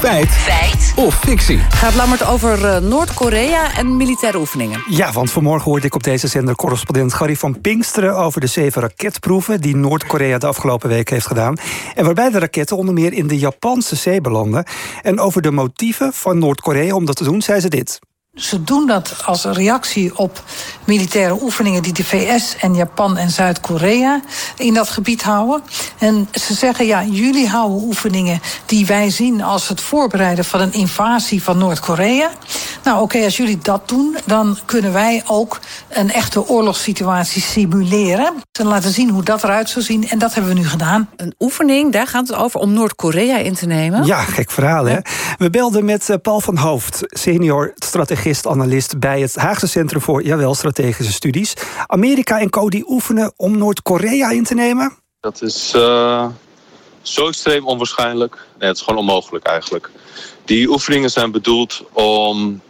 Feit. Feit. Of fictie. Gaat Lammert over uh, Noord-Korea en militaire oefeningen. Ja, want vanmorgen hoorde ik op deze zender correspondent Gary van Pinksteren... over de zeven raketproeven die Noord-Korea de afgelopen week heeft gedaan. En waarbij de raketten onder meer in de Japanse zee belanden. En over de motieven van Noord-Korea om dat te doen, zei ze dit. Ze doen dat als reactie op militaire oefeningen die de VS en Japan en Zuid-Korea in dat gebied houden. En ze zeggen, ja, jullie houden oefeningen die wij zien als het voorbereiden van een invasie van Noord-Korea. Nou, oké, als jullie dat doen, dan kunnen wij ook een echte oorlogssituatie simuleren. En laten zien hoe dat eruit zou zien. En dat hebben we nu gedaan. Een oefening, daar gaat het over om Noord-Korea in te nemen. Ja, gek verhaal, hè? We belden met eh, Paul van Hoofd, senior strategist-analyst bij het Haagse Centrum voor jawel, Strategische Studies. Amerika en Co. die oefenen om Noord-Korea in te nemen? Dat is uh, zo extreem onwaarschijnlijk. Nee, het is gewoon onmogelijk eigenlijk. Die oefeningen zijn bedoeld om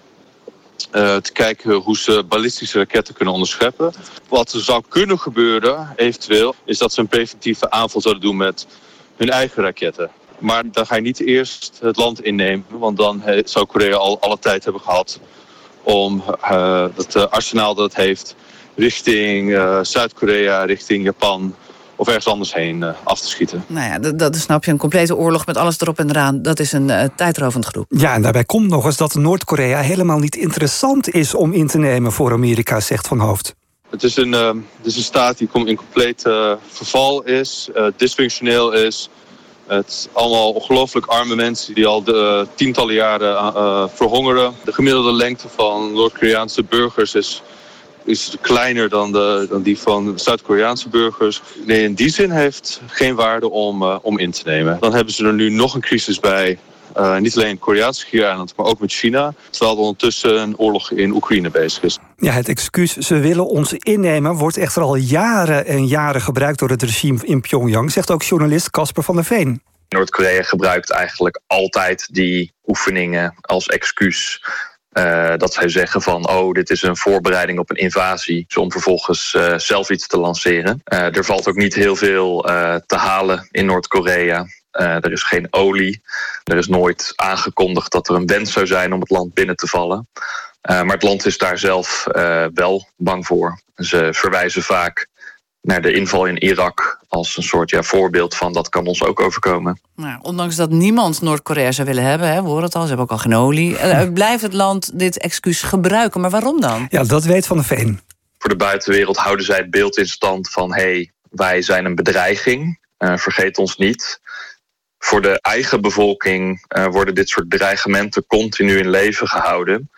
uh, te kijken hoe ze ballistische raketten kunnen onderscheppen. Wat er zou kunnen gebeuren, eventueel, is dat ze een preventieve aanval zouden doen met hun eigen raketten. Maar dan ga je niet eerst het land innemen, want dan zou Korea al alle tijd hebben gehad om uh, het arsenaal dat het heeft richting uh, Zuid-Korea, richting Japan of ergens anders heen uh, af te schieten. Nou ja, dat, dat snap je. Een complete oorlog met alles erop en eraan. Dat is een uh, tijdrovend groep. Ja, en daarbij komt nog eens dat Noord-Korea helemaal niet interessant is om in te nemen voor Amerika, zegt Van Hoofd. Het is een, uh, het is een staat die in compleet verval is, dysfunctioneel is. Het is allemaal ongelooflijk arme mensen die al de, tientallen jaren verhongeren. De gemiddelde lengte van Noord-Koreaanse burgers is is kleiner dan, de, dan die van Zuid-Koreaanse burgers. Nee, in die zin heeft geen waarde om, om in te nemen. Dan hebben ze er nu nog een crisis bij. Uh, niet alleen het Koreaanse maar ook met China. Terwijl er ondertussen een oorlog in Oekraïne bezig is. Ja, het excuus ze willen ons innemen wordt echter al jaren en jaren gebruikt door het regime in Pyongyang, zegt ook journalist Casper van der Veen. Noord-Korea gebruikt eigenlijk altijd die oefeningen als excuus uh, dat zij zeggen van, oh, dit is een voorbereiding op een invasie. Om vervolgens uh, zelf iets te lanceren. Uh, er valt ook niet heel veel te halen in Noord-Korea. Er is geen olie. Er is nooit aangekondigd dat er een wens zou zijn om het land binnen te vallen. maar het land is daar zelf wel bang voor. Ze verwijzen vaak naar de inval in Irak als een soort ja, voorbeeld van dat kan ons ook overkomen. Nou, ondanks dat niemand Noord-Korea zou willen hebben, hè, we horen het al, ze hebben ook al geen olie, uh, blijft het land dit excuus gebruiken. Maar waarom dan? Ja, dat weet Van de Veen. Voor de buitenwereld houden zij het beeld in stand van hé, hey, wij zijn een bedreiging, uh, vergeet ons niet. Voor de eigen bevolking uh, worden dit soort dreigementen continu in leven gehouden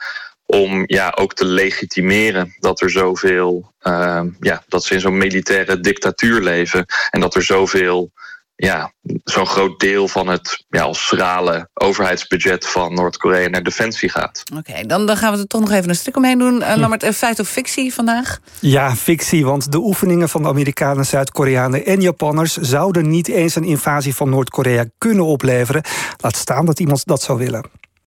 om ja, ook te legitimeren dat er zoveel, uh, ja, dat ze in zo'n militaire dictatuur leven en dat er zoveel, ja, zo'n groot deel van het ja, als schrale overheidsbudget van Noord-Korea naar defensie gaat. Oké, dan, dan gaan we er toch nog even een stuk omheen doen. Uh, Lammert, uh, feit of fictie vandaag? Ja, fictie, want de oefeningen van de Amerikanen, Zuid-Koreanen en Japanners zouden niet eens een invasie van Noord-Korea kunnen opleveren. Laat staan dat iemand dat zou willen.